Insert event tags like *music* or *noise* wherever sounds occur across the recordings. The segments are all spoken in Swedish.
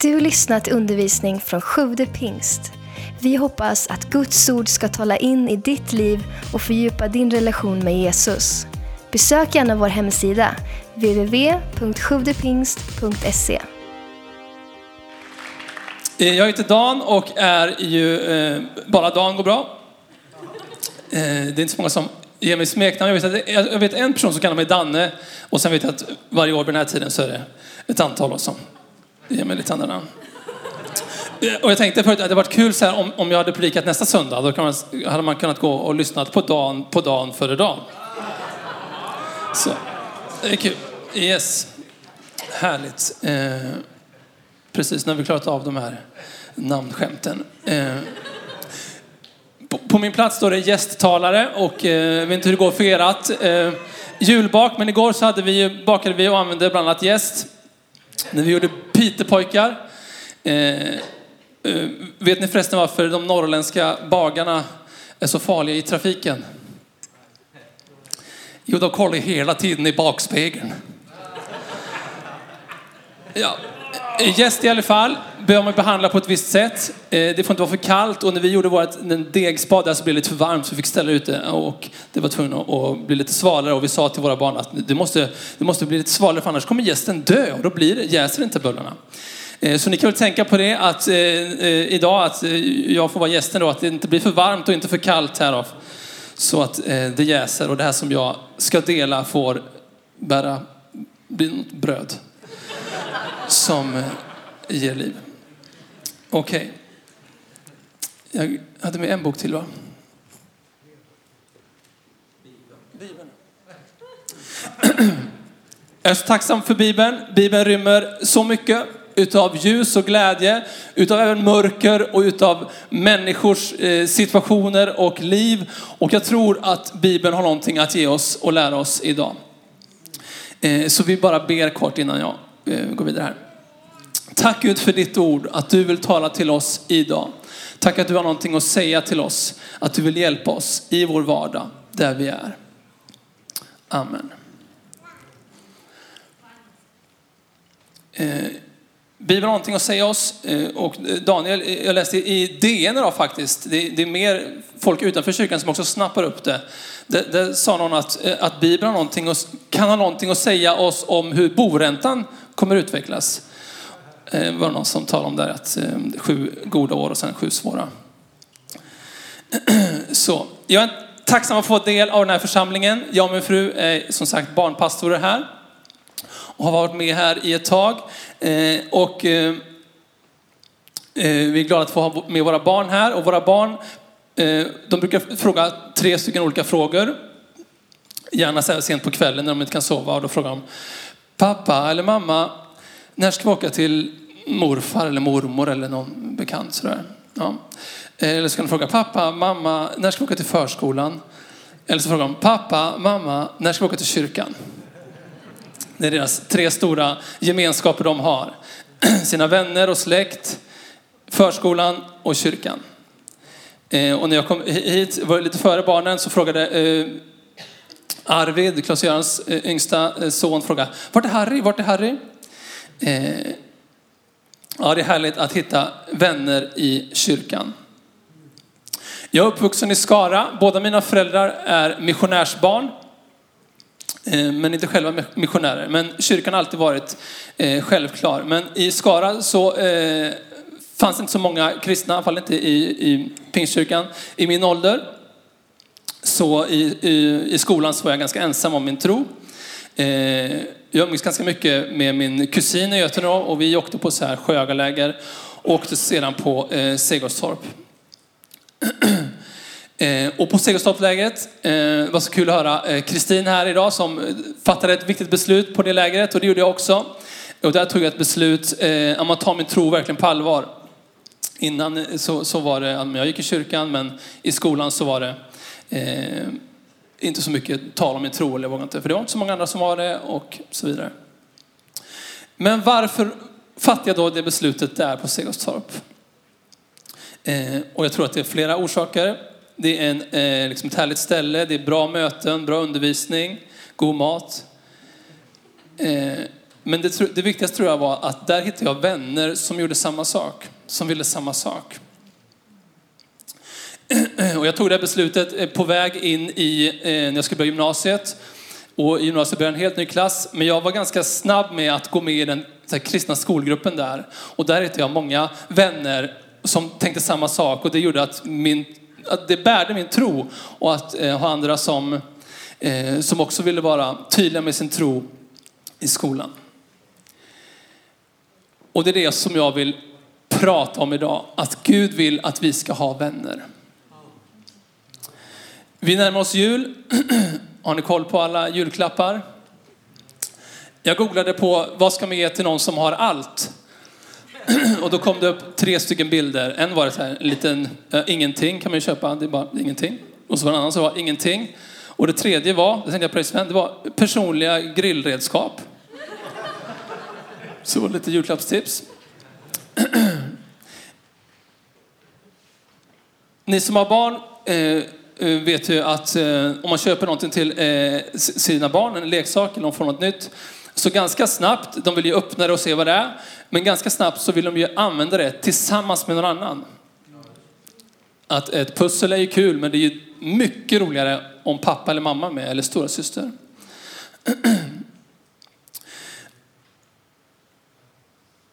Du har lyssnat till undervisning från Sjude pingst. Vi hoppas att Guds ord ska tala in i ditt liv och fördjupa din relation med Jesus. Besök gärna vår hemsida, www.sjuvdepingst.se. Eh, jag heter Dan och är ju, eh, bara Dan går bra. Eh, det är inte så många som ger mig smeknamn. Jag vet, att, jag vet en person som kallar mig Danne och sen vet jag att varje år vid den här tiden så är det ett antal som ger mig lite andra namn. Eh, och jag tänkte förut att det hade varit kul så här, om, om jag hade predikat nästa söndag. Då kan man, hade man kunnat gå och lyssna på dagen på dagen före dagen. Så, det är kul. Yes. Härligt. Eh, precis när vi klarat av de här namnskämten. Eh, på, på min plats står det gästtalare och eh, jag vet inte hur det går för erat eh, julbak. Men igår så hade vi, bakade vi och använde bland annat gäst. När vi gjorde pitepojkar... Eh, eh, vet ni förresten varför de norrländska bagarna är så farliga i trafiken? Jo, de kollar hela tiden i bakspegeln. Ja. Eh, Gäst i alla fall. Bör man behandla på ett visst sätt. Eh, det får inte vara för kallt. Och när vi gjorde vårt degspad där så blev det lite för varmt så vi fick ställa ut det. Och det var tvungen att- bli lite svalare. Och vi sa till våra barn att det måste, det måste bli lite svalare för annars kommer gästen dö. Och då blir det, jäser inte bullarna. Eh, så ni kan väl tänka på det att eh, eh idag att jag får vara gästen då, att det inte blir för varmt och inte för kallt här då. Så att eh, det jäser. Och det här som jag ska dela får bära, bli något bröd som eh, ger liv. Okej. Jag hade med en bok till va? Bibeln. Jag är så tacksam för Bibeln. Bibeln rymmer så mycket utav ljus och glädje, utav även mörker och utav människors eh, situationer och liv. Och jag tror att Bibeln har någonting att ge oss och lära oss idag. Eh, så vi bara ber kort innan jag eh, går vidare här. Tack Gud för ditt ord, att du vill tala till oss idag. Tack att du har någonting att säga till oss, att du vill hjälpa oss i vår vardag, där vi är. Amen. Eh, Bibeln har någonting att säga oss. eh, Och Daniel, eh, jag läste i DN idag faktiskt, det det är mer folk utanför kyrkan som också snappar upp det. Där, det sa någon att, eh, att Bibeln har någonting att, kan ha någonting att säga oss om hur boräntan kommer utvecklas. Eh, det var någon som talade om där att eh, sju goda år och sen sju svåra. *clears throat* Så, jag är tacksam att få del av den här församlingen. Jag och min fru är som sagt barnpastorer här och har varit med här i ett tag. Eh, och vi är glada att få ha med våra barn här. Och våra barn, de brukar fråga tre stycken olika frågor. Gärna så här sent på kvällen när de inte kan sova. Och då frågar de, pappa eller mamma, när ska vi åka till morfar eller mormor eller någon bekant sådär? Ja. Eller så kan de fråga, pappa, mamma, när ska vi åka till förskolan? Eller så frågar de, pappa, mamma, när ska vi åka till kyrkan? Det är deras tre stora gemenskaper de har. *clears throat* Sina vänner och släkt, förskolan och kyrkan. Eh, och när jag kom hit, var lite före barnen, så frågade eh, Arvid, Klas-Görans eh, yngsta eh, son, frågar, vart är Harry? Vart är Harry? Eh, ja, det är härligt att hitta vänner i kyrkan. Jag är uppvuxen i Skara. Båda mina föräldrar är missionärsbarn. Eh, men inte själva missionärer. Men kyrkan har alltid varit eh, självklar. Men i Skara så eh, fanns inte så många kristna, i alla fall inte i, i Pingstkyrkan, i min ålder. Så i, i, i skolan så var jag ganska ensam om min tro. Eh, jag umgicks ganska mycket med min kusin i Götene och vi åkte på så här sjögaläger och åkte sedan på eh, Segerstorp. *clears throat* Eh, och på Segerstorpslägret, eh, det var så kul att höra eh, Kristin här idag som fattade ett viktigt beslut på det lägret och det gjorde jag också. Och där tog jag ett beslut eh, om att ta min tro verkligen på allvar. Innan så, så var det, jag gick i kyrkan men i skolan så var det eh, inte så mycket tal om min tro, eller jag vågar inte, för det var inte så många andra som var det och så vidare. Men varför fattade jag då det beslutet där på Segerstorp? Eh, och jag tror att det är flera orsaker. Det är en, eh, liksom ett härligt ställe, det är bra möten, bra undervisning, god mat. Eh, Men det, det viktigaste tror jag var att där hittade jag vänner som gjorde samma sak, som ville samma sak. *clears throat* Och jag tog det här beslutet eh, på väg in i, eh, när jag skulle börja gymnasiet. Och i gymnasiet började en helt ny klass, men jag var ganska snabb med att gå med i den här, kristna skolgruppen där. Och där hittade jag många vänner som tänkte samma sak och det gjorde att, min, att det bärde min tro och att eh, ha andra som, eh, som också ville vara tydliga med sin tro i skolan. Och det är det som jag vill prata om idag, att Gud vill att vi ska ha vänner. Vi närmar oss jul. *clears throat* Har ni koll på alla julklappar? Jag googlade på vad ska man ge till någon som har allt? *clears throat* Och då kom det upp tre stycken bilder. En var det så här, en liten, äh, ingenting kan man ju köpa, det är bara ingenting. Och så var det en annan som var ingenting. Och det tredje var, det tänkte jag på dig Sven, det var personliga grillredskap. Så lite julklappstips. *clears throat* Ni som har barn eh, Eh, vet ju att eh, om man köper någonting till eh, sina barn, en leksak eller de får något nytt, så ganska snabbt, de vill ju öppna det och se vad det är, men ganska snabbt så vill de ju använda det tillsammans med någon annan. Att ett pussel är ju kul, men det är ju mycket roligare om pappa eller mamma är med, eller stora syster. *clears throat*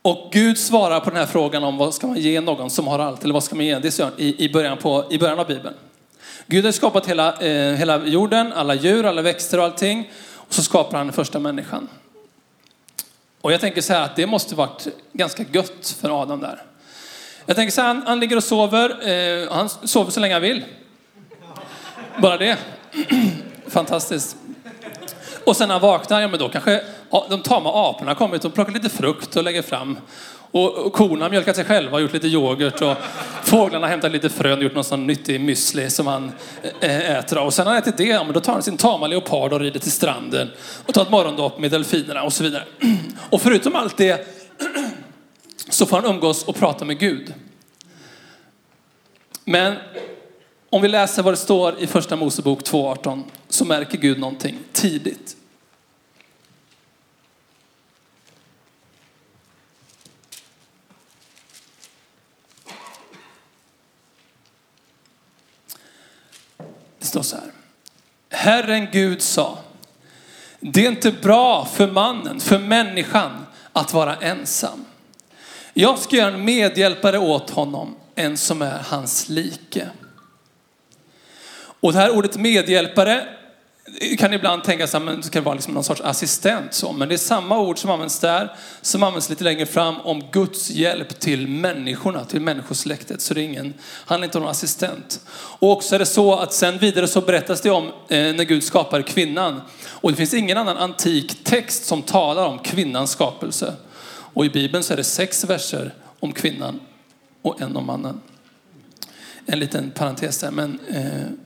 Och Gud svarar på den här frågan om vad ska man ge någon som har allt, eller vad ska man ge? Det är jag i, i, början, på, i början av Bibeln. Gud har skapat hela, eh, hela jorden, alla djur, alla växter och allting. Och så skapar han den första människan. Och jag tänker så här att det måste varit ganska gött för Adam där. Jag tänker så här, han, han ligger och sover, eh, han sover så länge han vill. Bara det. *clears throat* Fantastiskt. Och sen när han vaknar, ja men då kanske de tama aporna kommer ut och plockar lite frukt och lägger fram. Och, korna har mjölkat sig själva och gjort lite yoghurt. Och fåglarna har hämtat lite frön och gjort någon sån nyttig müsli som han eh, eh, äter. Och sen när han ätit det, ja, men då tar han sin tama leopard och rider till stranden. Och tar ett morgondopp med delfinerna och så vidare. *clears throat* Och förutom allt det *clears throat* så får han umgås och prata med Gud. Men om vi läser vad det står i första Mosebok 2.18 så märker Gud någonting tidigt. Står så här. Herren Gud sa, det är inte bra för mannen, för människan att vara ensam. Jag ska göra en medhjälpare åt honom, en som är hans like. Och det här ordet medhjälpare kan ibland tänka sig att det kan vara liksom någon sorts assistent. Så. Men det är samma ord som används där, som används lite längre fram om Guds hjälp till människorna, till människosläktet. Så det är ingen, handlar inte om någon assistent. Och också är det så att sen vidare så berättas det om eh, när Gud skapar kvinnan. Och det finns ingen annan antik text som talar om kvinnans skapelse. Och i Bibeln så är det sex verser om kvinnan och en om mannen. En liten parentes där, men eh,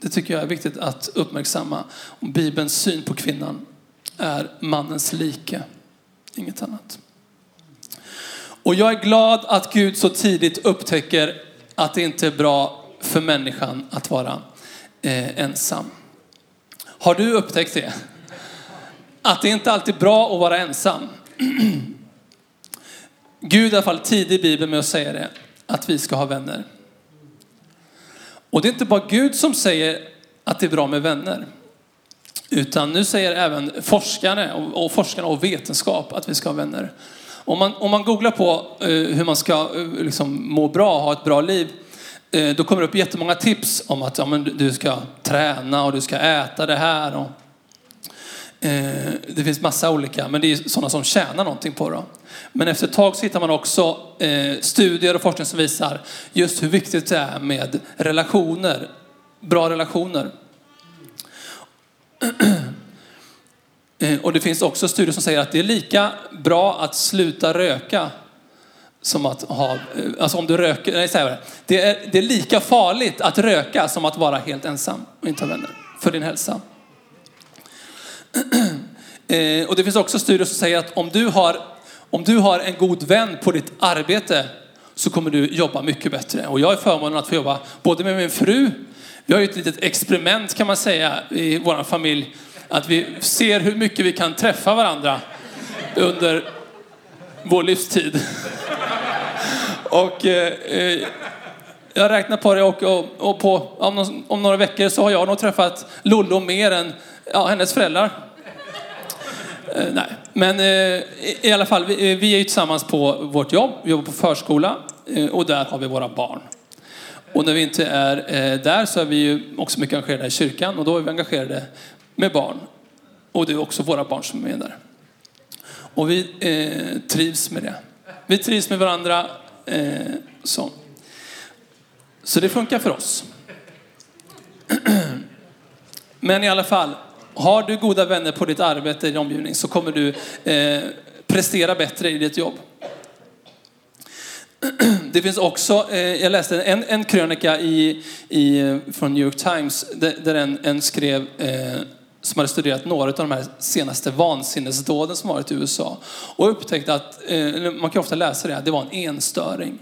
det tycker jag är viktigt att uppmärksamma. Bibelns syn på kvinnan är mannens like, inget annat. Och jag är glad att Gud så tidigt upptäcker att det inte är bra för människan att vara eh, ensam. Har du upptäckt det? Att det inte alltid är bra att vara ensam. Gud är i alla fall tidig i Bibeln med att säga det, att vi ska ha vänner. Och det är inte bara Gud som säger att det är bra med vänner. Utan nu säger även forskare och, och forskarna och vetenskap att vi ska ha vänner. Om man, om man googlar på eh, hur man ska eh, liksom, må bra, och ha ett bra liv, eh, då kommer det upp jättemånga tips om att ja, men du- ska träna och du ska äta det här. Och, Eh, det finns massa olika, men det är sådana som tjänar någonting på det. Men efter ett tag så hittar man också eh, studier och forskning som visar just hur viktigt det är med relationer, bra relationer. *clears throat* Eh, och det finns också studier som säger att det är lika bra att sluta röka som att ha, alltså om du röker, nej så här, det är, det är lika farligt att röka som att vara helt ensam och inte ha vänner för din hälsa. Eh, Och det finns också studier som säger att om du har, om du har en god vän på ditt arbete så kommer du jobba mycket bättre. Och jag är förmånen att få jobba både med min fru, vi har ju ett litet experiment kan man säga i vår familj, att vi ser hur mycket vi kan träffa varandra under vår livstid. *laughs* och eh, eh, jag räknar på det och, och, och på, om, om, några veckor så har jag nog träffat Lollo mer än ja, hennes föräldrar. Eh, nej, men eh, i, i alla fall, vi, eh, vi är ju tillsammans på vårt jobb. Vi jobbar på förskola eh, och där har vi våra barn. Och när vi inte är eh, där så är vi ju också mycket engagerade i kyrkan och då är vi engagerade med barn. Och det är också våra barn som är med där. Och vi eh, trivs med det. Vi trivs med varandra. Eh, så. så det funkar för oss. *clears throat* Men i alla fall, har du goda vänner på ditt arbete i din omgivning så kommer du eh, prestera bättre i ditt jobb. *clears throat* Det finns också, eh, jag läste en, en krönika i, i, från New York Times där, där en, en skrev eh, som hade studerat några av de här senaste vansinnesdåden som varit i USA. Och upptäckte att, eh, man kan ofta läsa det, det var en enstöring.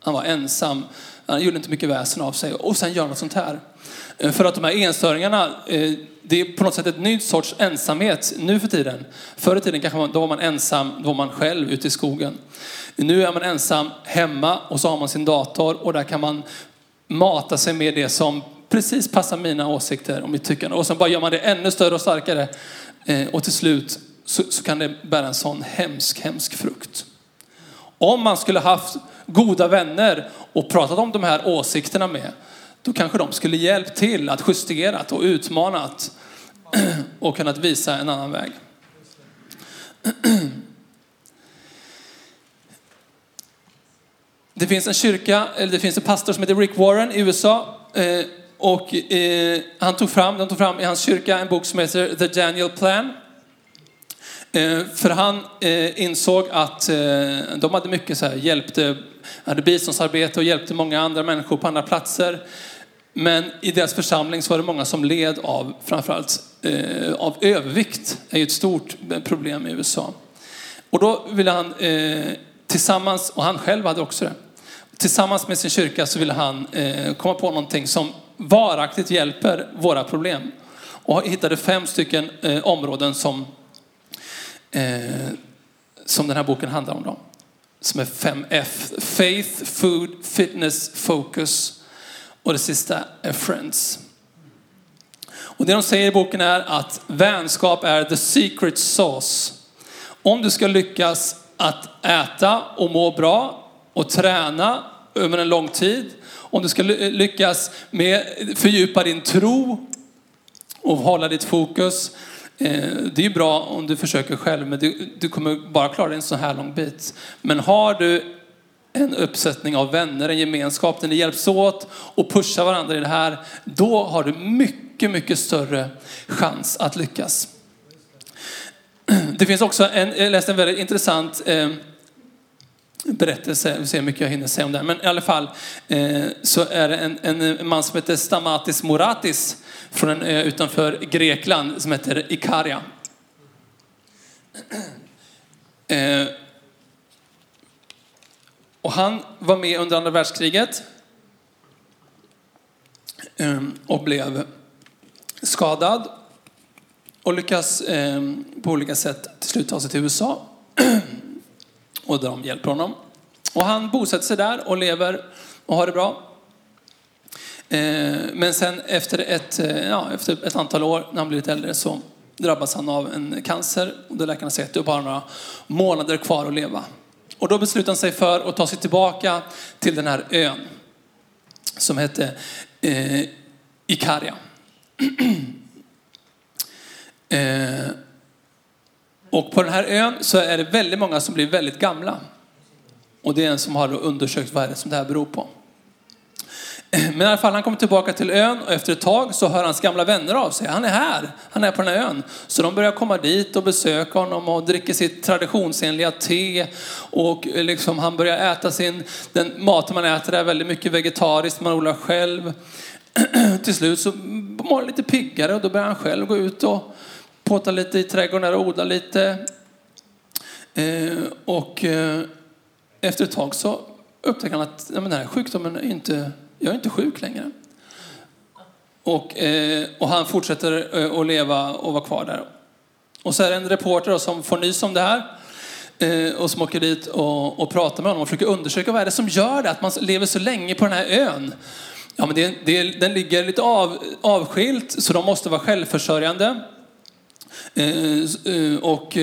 Han var ensam, han gjorde inte mycket väsen av sig och sen gör något sånt här. Eh, för att de här enstöringarna, eh, det är på något sätt ett nytt sorts ensamhet nu för tiden. Förr i tiden kanske man, då var man ensam, då var man själv ute i skogen. Nu är man ensam hemma och så har man sin dator och där kan man mata sig med det som precis passar mina åsikter och mitt tyckande. Och sen bara gör man det ännu större och starkare. Eh, och till slut så, så kan det bära en sån hemsk, hemsk frukt. Om man skulle haft goda vänner och pratat om de här åsikterna med, då kanske de skulle hjälpt till att justerat och utmanat *clears throat* och kunnat visa en annan väg. *clears throat* Det finns en kyrka, eller det finns en pastor som heter Rick Warren i USA. Eh, och eh, han tog fram, de tog fram i hans kyrka en bok som heter The Daniel Plan. Eh, för han insåg att de hade mycket så här, hjälpte, hade biståndsarbete och hjälpte många andra människor på andra platser. Men i deras församling så var det många som led av framförallt eh, av övervikt. Det är ju ett stort problem i USA. Och då ville han eh, tillsammans, och han själv hade också det, tillsammans med sin kyrka så ville han eh, komma på någonting som varaktigt hjälper våra problem. Och hittade fem stycken eh, områden som, eh, som den här boken handlar om. Då. Som är fem F. Faith, Food, Fitness, Focus och det sista är Friends. Och det de säger i boken är att vänskap är the secret sauce. Om du ska lyckas att äta och må bra och träna över en lång tid. Om du ska lyckas med fördjupa din tro och hålla ditt fokus. Eh, det är bra om du försöker själv, men du, du kommer bara klara en så här lång bit. Men har du en uppsättning av vänner, en gemenskap där ni hjälps åt och pushar varandra i det här, då har du mycket, mycket större chans att lyckas. Det finns också en, jag läste en väldigt intressant eh, berättelse, vi får se hur mycket jag hinner säga om det. Men i alla fall eh, så är det en, en, man som heter Stamatis Moratis från en ö utanför Grekland som heter Ikaria. Eh, och han var med under andra världskriget ehm, och blev skadad och lyckas ehm, på olika sätt till slut ta sig till USA. *clears throat* och de hjälper honom. Och han bosätter sig där och lever och har det bra. Ehm, men sen efter ett, eh, ja, efter ett antal år, när han blir lite äldre, så drabbas han av en cancer. Och då läkarna säger att du har några månader kvar att leva. Och då beslutar han sig för att ta sig tillbaka till den här ön som hette eh, Ikaria. *clears throat* eh, och på den här ön så är det väldigt många som blir väldigt gamla. Och det är en som har undersökt vad är det som det här beror på. *clears throat* Men i alla fall, han kommer tillbaka till ön och efter ett tag så hör hans gamla vänner av sig. Han är här, han är på den här ön. Så de börjar komma dit och besöka honom och dricker sitt traditionsenliga te. Och liksom han börjar äta sin, den maten man äter är väldigt mycket vegetariskt, man odlar själv. *clears throat* till slut så mår han lite piggare och då börjar han själv gå ut och påta lite i trädgården och odla lite. Eh, och eh, efter ett tag så upptäcker han att ja, men den här sjukdomen är inte, jag är inte sjuk längre. Och, eh, och han fortsätter eh, att leva och vara kvar där. Och så är det en reporter som får nys om det här. eh, och som åker dit och, och pratar med honom och försöker undersöka vad är det som gör det att man lever så länge på den här ön. Ja, men det, det, den ligger lite av, avskilt så de måste vara självförsörjande. Eh, eh, och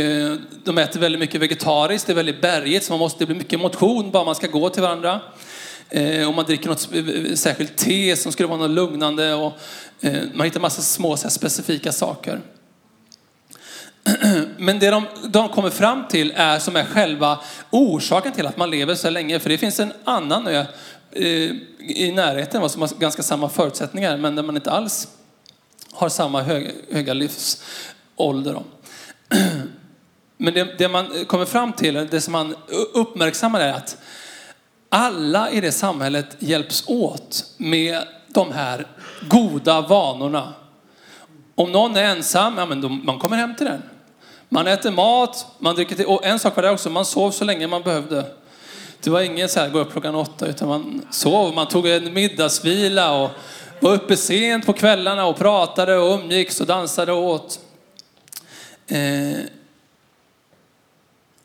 de äter väldigt mycket vegetariskt, det är väldigt bergigt så man måste, det blir mycket motion bara man ska gå till varandra. Eh, om man dricker något eh, särskilt te som skulle vara något lugnande och eh, man hittar massa små så specifika saker. *clears throat* Men det de, de kommer fram till är som är själva orsaken till att man lever så länge. För det finns en annan ö i närheten som har ganska samma förutsättningar men där man inte alls har samma höga, höga livsålder. Då. *clears throat* Men det, det, man kommer fram till, det som man uppmärksammar är att alla i det samhället hjälps åt med de här goda vanorna. Om någon är ensam, ja men då, man kommer hem till den. Man äter mat, man dricker te. Och en sak var det också, man sov så länge man behövde. Det var inget så här, gå upp klockan åtta, utan man sov. Man tog en middagsvila och var uppe sent på kvällarna och pratade och umgicks och dansade och åt. Eh,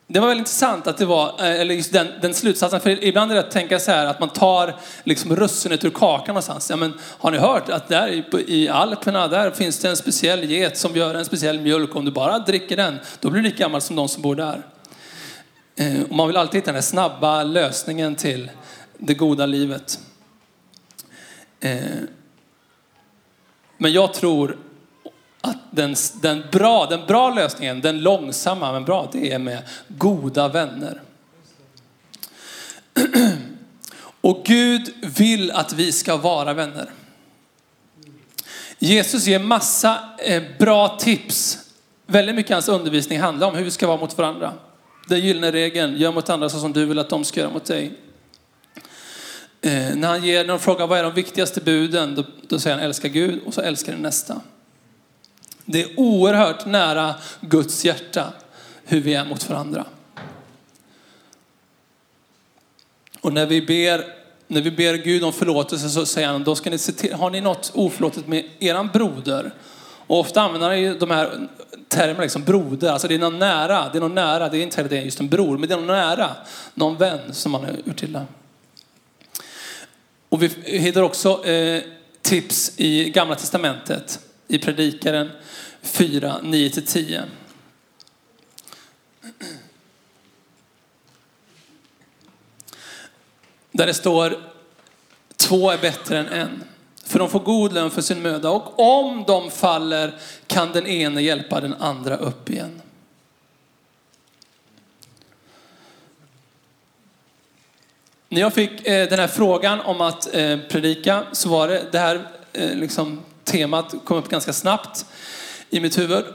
det var väldigt intressant att det var, eh, eller just den, den slutsatsen, för ibland är det att tänka så här att man tar liksom russinet ur kakan någonstans. Ja, men har ni hört att där i Alperna, där finns det en speciell get som gör en speciell mjölk. Om du bara dricker den, då blir du lika gammal som de som bor där. Eh, och man vill alltid hitta den snabba lösningen till det goda livet. Eh, men jag tror att den, den, bra, den bra lösningen, den långsamma men bra, det är med goda vänner. *clears throat* Och Gud vill att vi ska vara vänner. Jesus ger massa eh, bra tips. Väldigt mycket av hans undervisning handlar om hur vi ska vara mot varandra. Den gyllene regeln, gör mot andra så som du vill att de ska göra mot dig. Eh, när han ger, när de frågar vad är de viktigaste buden, då, då säger han älska Gud och så älskar din nästa. Det är oerhört nära Guds hjärta hur vi är mot varandra. Och när vi ber, när vi ber Gud om förlåtelse så säger han, då ska ni se till, har ni något oförlåtet med eran broder? Och ofta använder han ju de här termerna, liksom broder, alltså det är någon nära, det är någon nära, det är inte heller det är just en bror, men det är någon nära, någon vän som man har gjort illa. Och vi hittar också eh, tips i gamla testamentet, i predikaren 4, 9-10. Där det står, två är bättre än en. För de får god lön för sin möda och om de faller kan den ene hjälpa den andra upp igen. När jag fick eh, den här frågan om att eh, predika så var det det här eh, liksom, temat kom upp ganska snabbt i mitt huvud.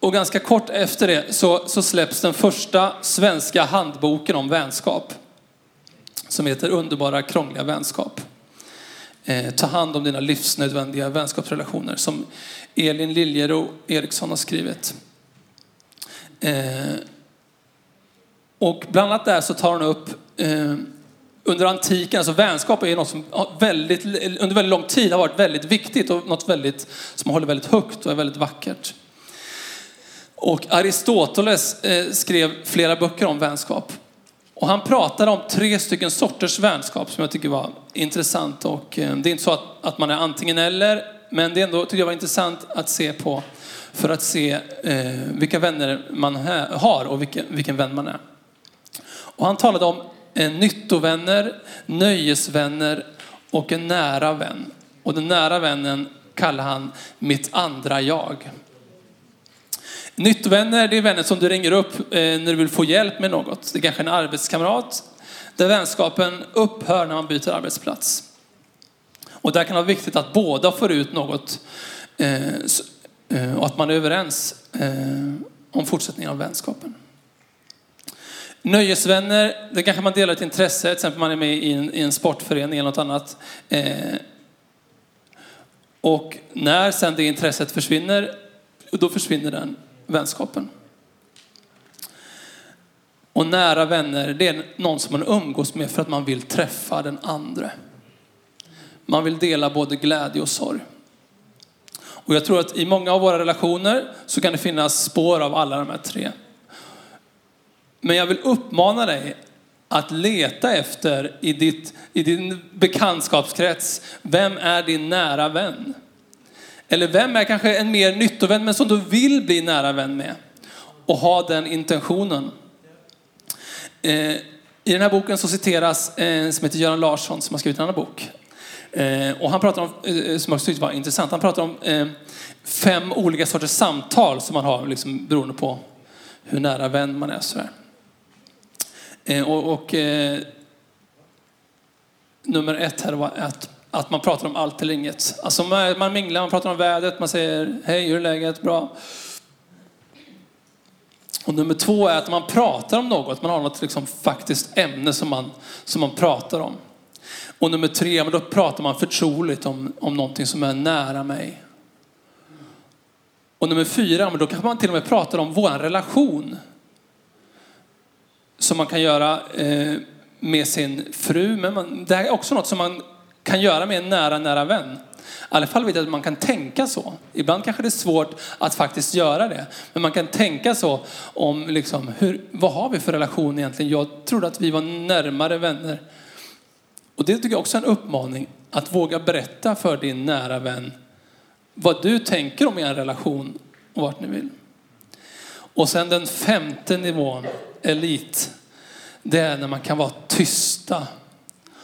Och ganska kort efter det så, så släpps den första svenska handboken om vänskap. Som heter Underbara krångliga vänskap. Eh, ta hand om dina livsnödvändiga vänskapsrelationer som Elin Liljero Eriksson har skrivit. Eh, och bland annat där så tar hon upp eh, under antiken, alltså vänskap är något som väldigt, under väldigt lång tid har varit väldigt viktigt och något väldigt, som håller väldigt högt och är väldigt vackert. Och Aristoteles eh, skrev flera böcker om vänskap. Och han pratade om tre stycken sorters vänskap som jag tycker var intressant. Och eh, det är inte så att, att man är antingen eller, men det är ändå, tycker jag var intressant att se på för att se eh, vilka vänner man har och vilken, vilken vän man är. Och han talade om nyttovänner, nöjesvänner och en nära vän. Och den nära vännen kallar han mitt andra jag. Nyttovänner, det är vänner som du ringer upp eh, när du vill få hjälp med något. Det är kanske en arbetskamrat där vänskapen upphör när man byter arbetsplats. Och där kan det vara viktigt att båda får ut något eh, eh, och att man är överens om fortsättningen av vänskapen. Nöjesvänner, det kanske man delar ett intresse, till exempel man är med i en, i en sportförening eller något annat. Eh, och när sen det intresset försvinner, då försvinner den vänskapen. Och nära vänner, det är någon som man umgås med för att man vill träffa den andra. Man vill dela både glädje och sorg. Och jag tror att i många av våra relationer så kan det finnas spår av alla de här tre. Men jag vill uppmana dig att leta efter i, ditt, i din bekantskapskrets, vem är din nära vän? Eller vem är kanske en mer nyttovän men som du vill bli nära vän med? Och ha den intentionen. Eh, I den här boken så citeras en som heter Göran Larsson som har skrivit en annan bok. Eh, och han pratar om, eh, eh som jag tyckte var intressant, han pratar om eh, fem olika sorters samtal som man har liksom, beroende på hur nära vän man är. Sådär. Eh, och, och eh, nummer ett här var att, att man pratar om allt eller inget. Alltså man, man minglar, man pratar om vädret, man säger hej, hur är läget? Bra. Och nummer två är att man pratar om något, man har något liksom faktiskt ämne som man, som man pratar om. Och nummer tre, men då pratar man förtroligt om, om någonting som är nära mig. Och nummer fyra, men då kanske man till och med pratar om vår relation. Som man kan göra eh, med sin fru, men man, det här är också något som man kan göra med en nära, nära vän. I alla fall vet jag att man kan tänka så. Ibland kanske det är svårt att faktiskt göra det. Men man kan tänka så om liksom, hur, vad har vi för relation egentligen? Jag trodde att vi var närmare vänner. Och det tycker jag också är en uppmaning. Att våga berätta för din nära vän vad du tänker om er relation och vart ni vill. Och sen den femte nivån, elit. Det är när man kan vara tysta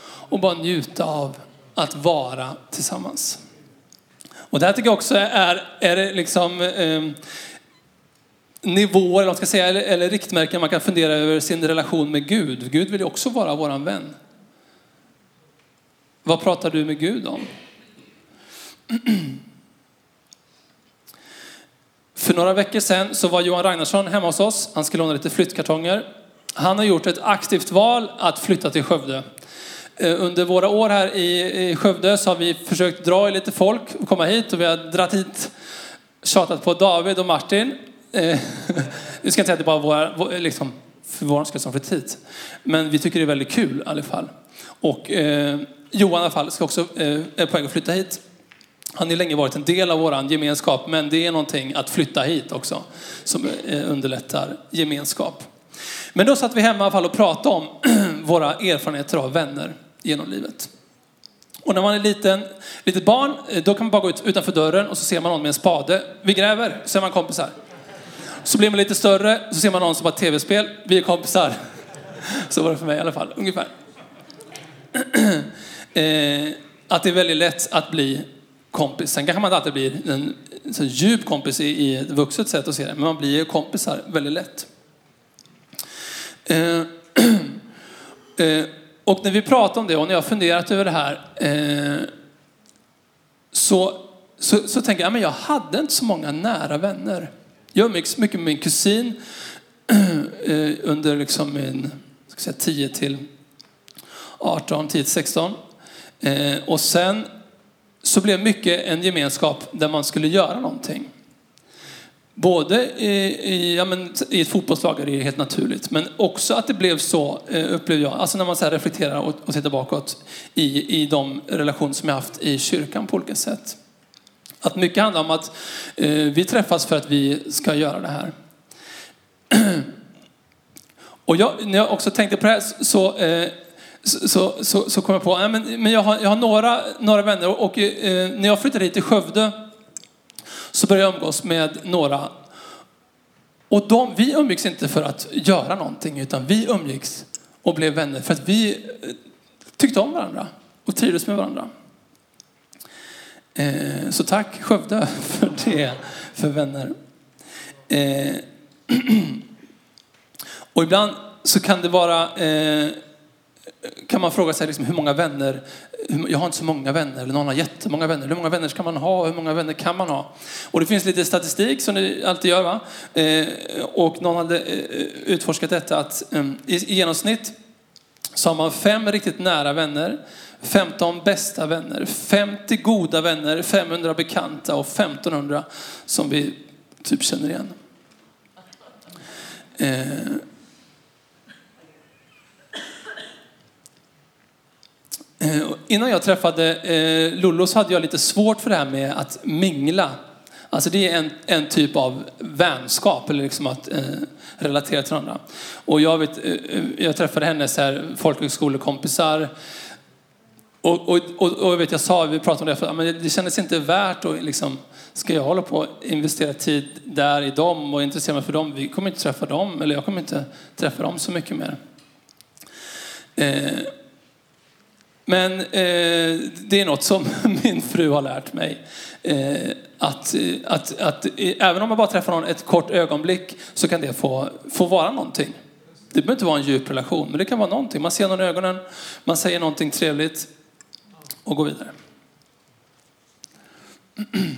och bara njuta av att vara tillsammans. Och det här tycker jag också är, är det liksom eh, nivåer, eller, ska säga, eller, eller riktmärken man kan fundera över sin relation med Gud. Gud vill ju också vara våran vän. Vad pratar du med Gud om? *clears throat* För några veckor sedan så var Johan Ragnarsson hemma hos oss. Han skulle låna lite flyttkartonger. Han har gjort ett aktivt val att flytta till Skövde. Eh, under våra år här i Skövde så har vi försökt dra i lite folk och komma hit och vi har dratt hit, tjatat på David och Martin. Eh, *laughs* nu ska inte säga att det bara våra, liksom, för vår skull som flyttat hit. Men vi tycker det är väldigt kul i alla fall. Och eh, Johan i alla fall ska också, eh, är på väg att flytta hit. Han har länge varit en del av vår gemenskap, men det är någonting att flytta hit också som eh, underlättar gemenskap. Men då satt vi hemma i alla fall och pratade om *clears throat* våra erfarenheter av vänner genom livet. Och när man är liten, litet barn, eh, då kan man bara gå ut utanför dörren och så ser man någon med en spade. Vi gräver, så är man kompisar. Så blir man lite större, så ser man någon som har tv-spel. Vi är kompisar. *laughs* Så var det för mig i alla fall, ungefär. *clears throat* Eh, att det är väldigt lätt att bli kompis. Sen kanske man inte alltid blir en så djup kompis i, ett vuxet sätt att se det, men man blir kompisar väldigt lätt. Eh, *clears throat* eh, och när vi pratar om det och när jag har funderat över det här eh, så, så, så tänker jag, men jag hade inte så många nära vänner. Jag umgicks mycket med min kusin *clears throat* eh, under liksom min ska säga, 10 till 18, 10 till 16. Eh, och sen så blev mycket en gemenskap där man skulle göra någonting. Både i, i, ja, men, i ett fotbollslag är det helt naturligt, men också att det blev så, eh, upplevde jag, alltså när man så reflekterar och, och tittar bakåt i, i de relationer som jag haft i kyrkan på olika sätt. Att mycket handlar om att eh, vi träffas för att vi ska göra det här. *clears throat* Och jag, när jag också tänkte på det här så, eh, så, så, så, kom jag på, ja, men, men jag har, jag har några, några vänner och, och eh, när jag flyttade hit till Skövde så började jag umgås med några. Och de, vi umgicks inte för att göra någonting, utan vi umgicks och blev vänner för att vi eh, tyckte om varandra och trivdes med varandra. Eh, så tack Skövde *laughs* för det, för vänner. Eh, *clears throat* och ibland så kan det vara eh, kan man fråga sig liksom, hur många vänner, jag har inte så många vänner, eller någon har jättemånga vänner. Hur många vänner ska man ha? Hur många vänner kan man ha? Och det finns lite statistik som ni alltid gör. Va? Eh, och någon hade eh, utforskat detta att eh, i, genomsnitt så har man fem riktigt nära vänner, 15 bästa vänner, 50 goda vänner, 500 bekanta och 1500 som vi typ känner igen. Eh, Eh, innan jag träffade eh, Lollo så hade jag lite svårt för det här med att mingla. Alltså det är en, en typ av vänskap, eller liksom att eh, relatera till andra. Och jag, vet, eh, eh jag träffade hennes här folkhögskolekompisar och, och, och, och jag, vet, jag sa, vi pratade om det, för, men det kändes inte värt att liksom, ska jag hålla på och investera tid där i dem och intressera mig för dem? Vi kommer inte träffa dem, eller jag kommer inte träffa dem så mycket mer. Eh, men eh, det är något som *laughs* min fru har lärt mig. Eh, att, eh, att, att, eh, även om man bara träffar någon ett kort ögonblick så kan det få, få vara någonting. Det behöver inte vara en djup relation, men det kan vara någonting. Man ser någon i ögonen, man säger någonting trevligt och går vidare. *clears throat*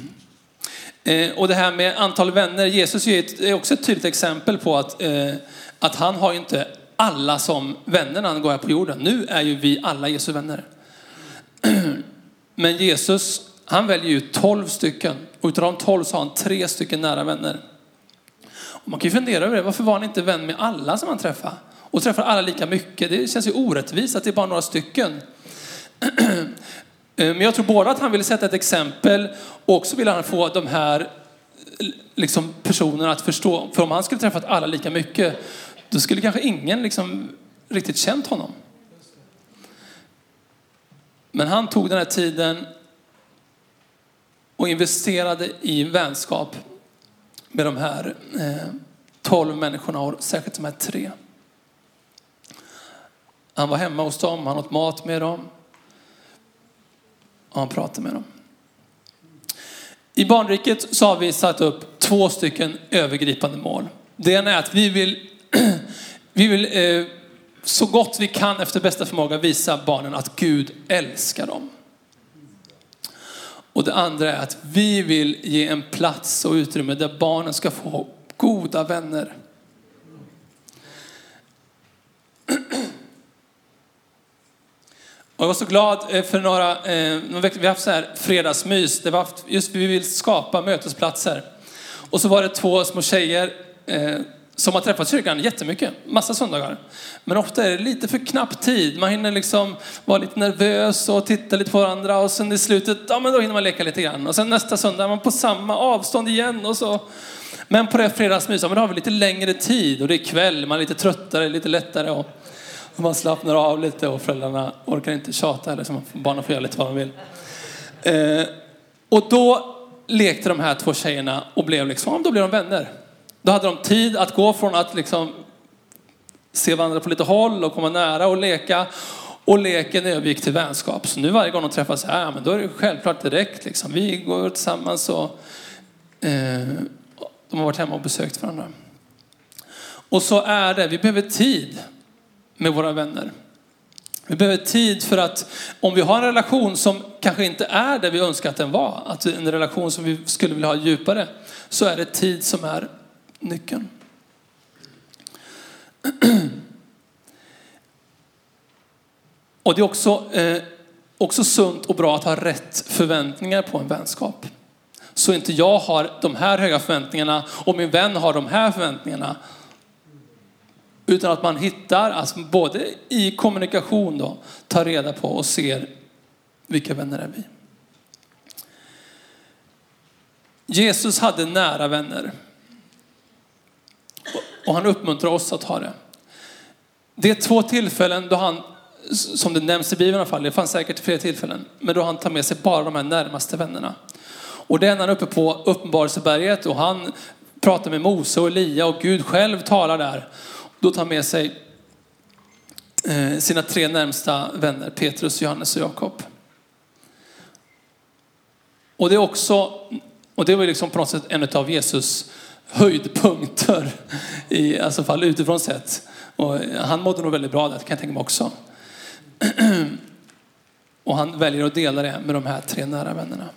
Eh, och det här med antal vänner, Jesus är också ett tydligt exempel på att, eh, att han har inte alla som vänner när han går här på jorden. Nu är ju vi alla Jesu vänner. Men Jesus, han väljer ju tolv stycken. Och utav de tolv så har han tre stycken nära vänner. Och man kan ju fundera över det. Varför var han inte vän med alla som han träffade? Och träffar alla lika mycket. Det känns ju orättvist att det är bara några stycken. *clears throat* Men jag tror både att han ville sätta ett exempel och också ville han få de här liksom, personerna att förstå. För om han skulle träffat alla lika mycket, då skulle kanske ingen liksom, riktigt känt honom. Men han tog den här tiden och investerade i vänskap med de här eh, tolv människorna och särskilt de här tre. Han var hemma hos dem, han åt mat med dem och han pratade med dem. I barnriket så har vi satt upp två stycken övergripande mål. Det ena är att vi vill, vi vill eh, så gott vi kan efter bästa förmåga visa barnen att Gud älskar dem. Och det andra är att vi vill ge en plats och utrymme där barnen ska få goda vänner. Och jag var så glad eh, för några, eh, några veckor, vi har haft så här fredagsmys, det var just vi vill skapa mötesplatser. Och så var det två små tjejer eh, som har träffat kyrkan jättemycket, massa söndagar. Men ofta är det lite för knapp tid. Man hinner liksom vara lite nervös och titta lite på varandra och sen i slutet, ja men då hinner man leka lite grann. Och sen nästa söndag är man på samma avstånd igen och så. Men på det fredagsmyset, ja men då har vi lite längre tid och det är kväll, man är lite tröttare, lite lättare och man slappnar av lite och föräldrarna orkar inte tjata eller så barnen får göra lite vad de vill. Eh, och då lekte de här två tjejerna och blev liksom, då blev de vänner. Då hade de tid att gå från att liksom se varandra på lite håll och komma nära och leka. Och leken övergick till vänskap. Så nu varje gång de träffas, ja, men då är det självklart direkt. Liksom. Vi går tillsammans och eh, de har varit hemma och besökt varandra. Och så är det, vi behöver tid med våra vänner. Vi behöver tid för att om vi har en relation som kanske inte är det vi önskar att den var, att en relation som vi skulle vilja ha djupare, så är det tid som är nyckeln. Och det är också, eh, också sunt och bra att ha rätt förväntningar på en vänskap. Så inte jag har de här höga förväntningarna och min vän har de här förväntningarna. Utan att man hittar, alltså både i kommunikation då, tar reda på och ser vilka vänner är vi. Jesus hade nära vänner. Och han uppmuntrar oss att ha det. Det är två tillfällen då han, som det nämns i Bibeln i alla fall, det fanns säkert fler tillfällen, men då han tar med sig bara de här närmaste vännerna. Och det är när han är uppe på Uppenbarelseberget och han pratar med Mose och Elia och Gud själv talar där. Då tar han med sig eh, sina tre närmsta vänner, Petrus, Johannes och Jakob. Och det är också, och det var liksom på något sätt en av Jesus höjdpunkter i alltså fall utifrån sett. Och han mådde nog väldigt bra där, kan jag tänka mig också. Och han väljer att dela det med de här tre nära vännerna.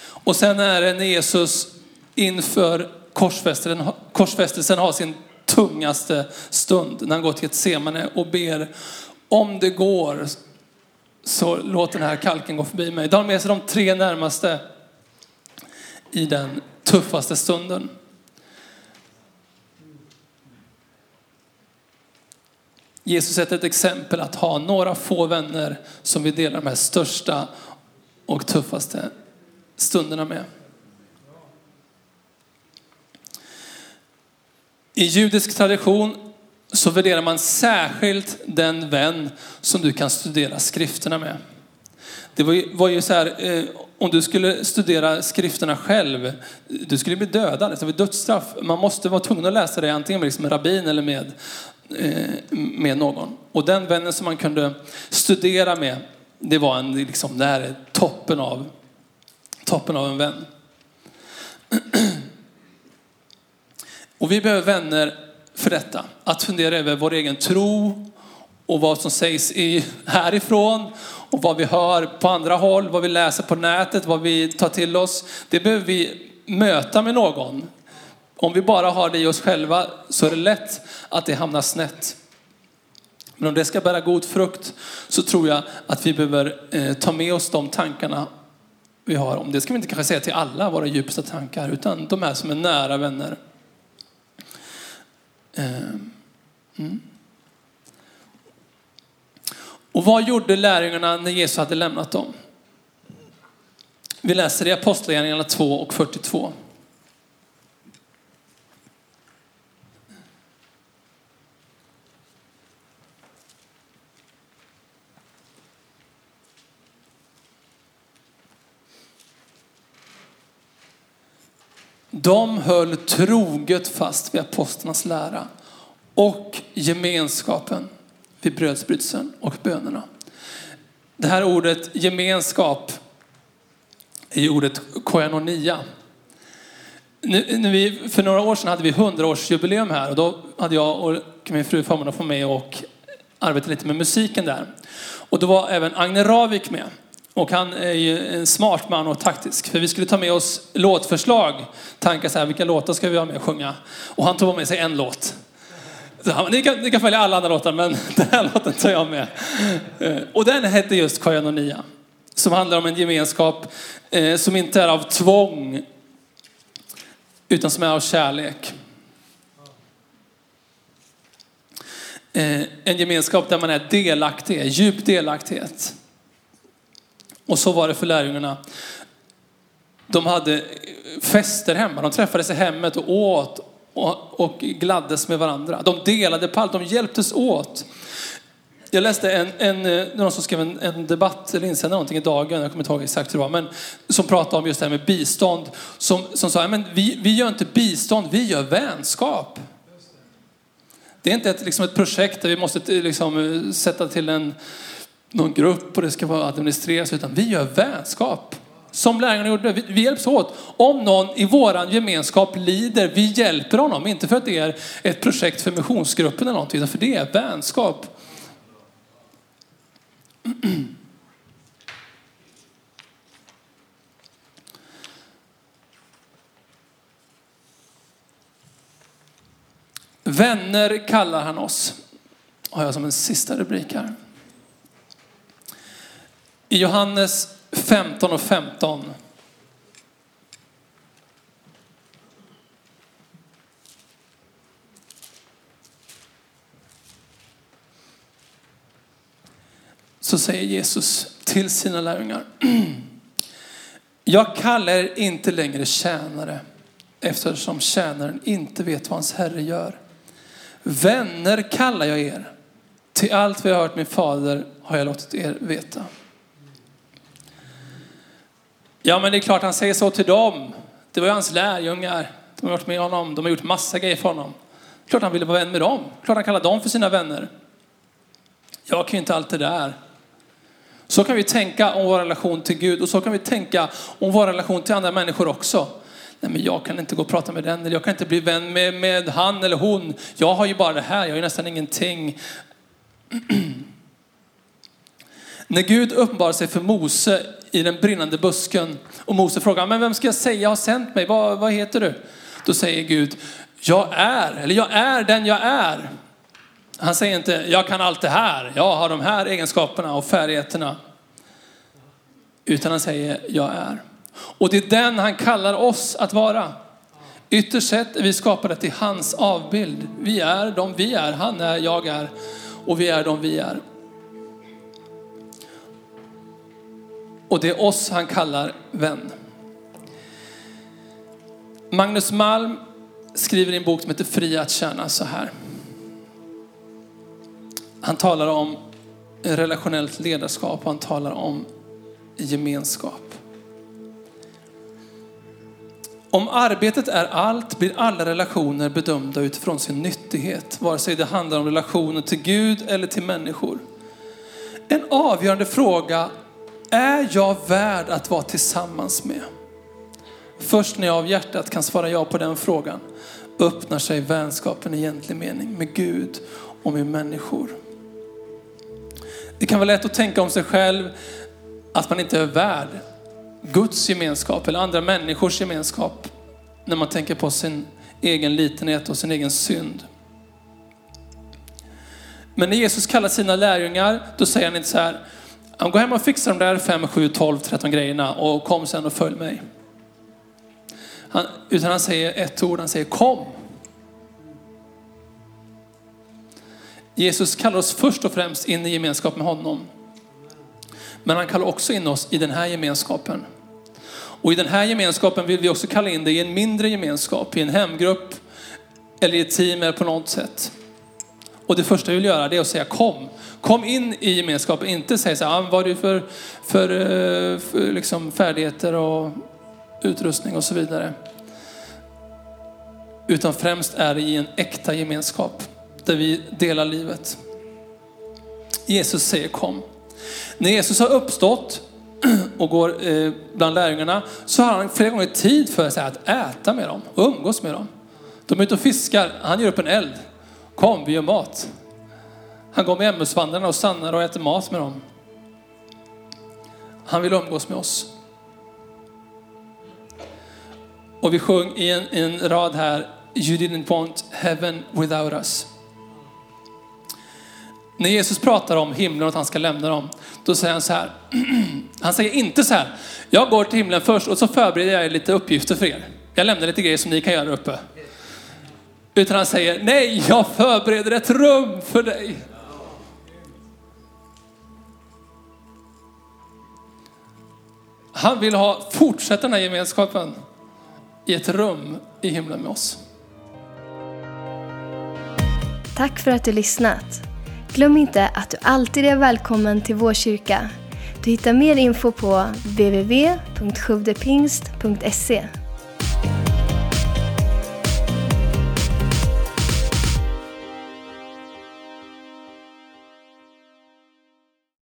Och sen är det när Jesus inför korsfästelsen, korsfästelsen har sin tungaste stund, när han går till ett semane och ber om det går så låt den här kalken gå förbi mig. Då har han med sig de tre närmaste i den tuffaste stunden. Jesus sätter ett exempel att ha några få vänner som vi delar de här största och tuffaste stunderna med. I judisk tradition så värderar man särskilt den vän som du kan studera skrifterna med. Det var ju, var ju så här, eh, om du skulle studera skrifterna själv, du skulle bli dödad. Det var dödsstraff. Man måste vara tvungen att läsa det antingen med liksom rabbin eller med Eh, med någon. Och den vännen som man kunde studera med, det var en, liksom, det här är toppen av, toppen av en vän. *clears throat* Och vi behöver vänner för detta. Att fundera över vår egen tro och vad som sägs i, härifrån och vad vi hör på andra håll, vad vi läser på nätet, vad vi tar till oss. Det behöver vi möta med någon. Om vi bara har det i oss själva så är det lätt att det hamnar snett. Men om det ska bära god frukt så tror jag att vi behöver eh, ta med oss de tankarna vi har. Om det ska vi inte kanske säga till alla våra djupaste tankar, utan de här som är nära vänner. Eh, mm. Och vad gjorde lärjungarna när Jesus hade lämnat dem? Vi läser i Apostlagärningarna 2 och 42. De höll troget fast vid apostlarnas lära och gemenskapen vid brödsbrytelsen och bönerna. Det här ordet gemenskap är ordet koinonia. Nu, nu vi, för några år sedan hade vi 100-årsjubileum här och då hade jag och min fru förmånen att få med och arbeta lite med musiken där. Och då var även Agne Ravik med. Och han är ju en smart man och taktisk. För vi skulle ta med oss låtförslag. Tankar så här, vilka låtar ska vi ha med och sjunga? Och han tog med sig en låt. Så, ni, kan, ni kan följa alla andra låtar, men *laughs* den här låten tar jag med. Eh, och den hette just Koinonia. Som handlar om en gemenskap eh, som inte är av tvång, utan som är av kärlek. Eh, en gemenskap där man är delaktig, djup delaktighet. Och så var det för lärjungarna. De hade fester hemma, de träffades i hemmet och åt och, och gladdes med varandra. De delade på allt, de hjälptes åt. Jag läste en, en, eh, någon som skrev en, en debatt eller insändare någonting i dagen, jag kommer inte ihåg exakt hur det var, men som pratade om just det här med bistånd. Som, som sa, men vi, vi gör inte bistånd, vi gör vänskap. Det är inte ett, liksom ett projekt där vi måste eh, liksom, eh, sätta till en, någon grupp och det ska vara administreras, utan vi gör vänskap. Som lärjungarna gjorde, vi, vi hjälps åt. Om någon i våran gemenskap lider, vi hjälper honom. Inte för att det är ett projekt för missionsgruppen eller någonting, utan för det är vänskap. Vänner kallar han oss, har jag som en sista rubrik här. I Johannes 15 och 15. Så säger Jesus till sina lärjungar. *clears throat* Jag kallar er inte längre tjänare eftersom tjänaren inte vet vad hans herre gör. Vänner kallar jag er. Till allt vi har hört min fader har jag låtit er veta. Ja, men det är klart han säger så till dem. Det var ju hans lärjungar. De har varit med honom. De har gjort massa grejer för honom. Klart han ville vara vän med dem. Klart han kallar dem för sina vänner. Jag kan ju inte allt det där. Så kan vi tänka om vår relation till Gud och så kan vi tänka om vår relation till andra människor också. Nej, men jag kan inte gå och prata med den eller jag kan inte bli vän med, med han eller hon. Jag har ju bara det här, jag har ju nästan ingenting. *clears throat* När Gud uppenbarar sig för Mose i den brinnande busken och Mose frågar, men vem ska jag säga har sänt mig? Vad, vad heter du? Då säger Gud, jag är, eller jag är den jag är. Han säger inte, jag kan allt det här, jag har de här egenskaperna och färdigheterna. Utan han säger, jag är. Och det är den han kallar oss att vara. Ytterst sett är vi skapade till hans avbild. Vi är de vi är, han är, jag är och vi är de vi är. Och det är oss han kallar vän. Magnus Malm skriver i en bok som heter Fri att tjäna så här. Han talar om relationellt ledarskap och han talar om gemenskap. Om arbetet är allt blir alla relationer bedömda utifrån sin nyttighet, vare sig det handlar om relationen till Gud eller till människor. En avgörande fråga, är jag värd att vara tillsammans med? Först när jag av hjärtat kan svara ja på den frågan öppnar sig vänskapen i egentlig mening med Gud och med människor. Det kan vara lätt att tänka om sig själv att man inte är värd Guds gemenskap eller andra människors gemenskap när man tänker på sin egen litenhet och sin egen synd. Men när Jesus kallar sina lärjungar, då säger han inte så här, gå hem och fixa de där 5, 7, 12, 13 grejerna och kom sen och följ mig. Han, utan han säger ett ord, han säger kom. Jesus kallar oss först och främst in i gemenskap med honom. Men han kallar också in oss i den här gemenskapen. Och i den här gemenskapen vill vi också kalla in dig i en mindre gemenskap, i en hemgrupp eller i ett team eller på något sätt. Och det första vi vill göra det är att säga kom. Kom in i gemenskapen, inte säga så här, ah, vad är du för, för, eh, för liksom färdigheter och utrustning och så vidare. Utan främst är det i en äkta gemenskap där vi delar livet. Jesus säger kom. När Jesus har uppstått *clears throat* och går eh, bland lärjungarna så har han flera gånger tid för sig att äta med dem och umgås med dem. De är ute och fiskar, han gör upp en eld. Kom, vi gör mat. Han går med Emmausvandrarna och stannar och äter mat med dem. Han vill umgås med oss. Och vi sjöng i en, en rad här, You didn't want heaven without us. När Jesus pratar om himlen och att han ska lämna dem, då säger han så här. *clears throat* Han säger inte så här, jag går till himlen först och så förbereder jag lite uppgifter för er. Jag lämnar lite grejer som ni kan göra där uppe. Utan han säger, nej, jag förbereder ett rum för dig. Han vill ha, fortsätta den här gemenskapen i ett rum i himlen med oss. Tack för att du lyssnat. Glöm inte att du alltid är välkommen till vår kyrka. Du hittar mer info på www.sjuvdepingst.se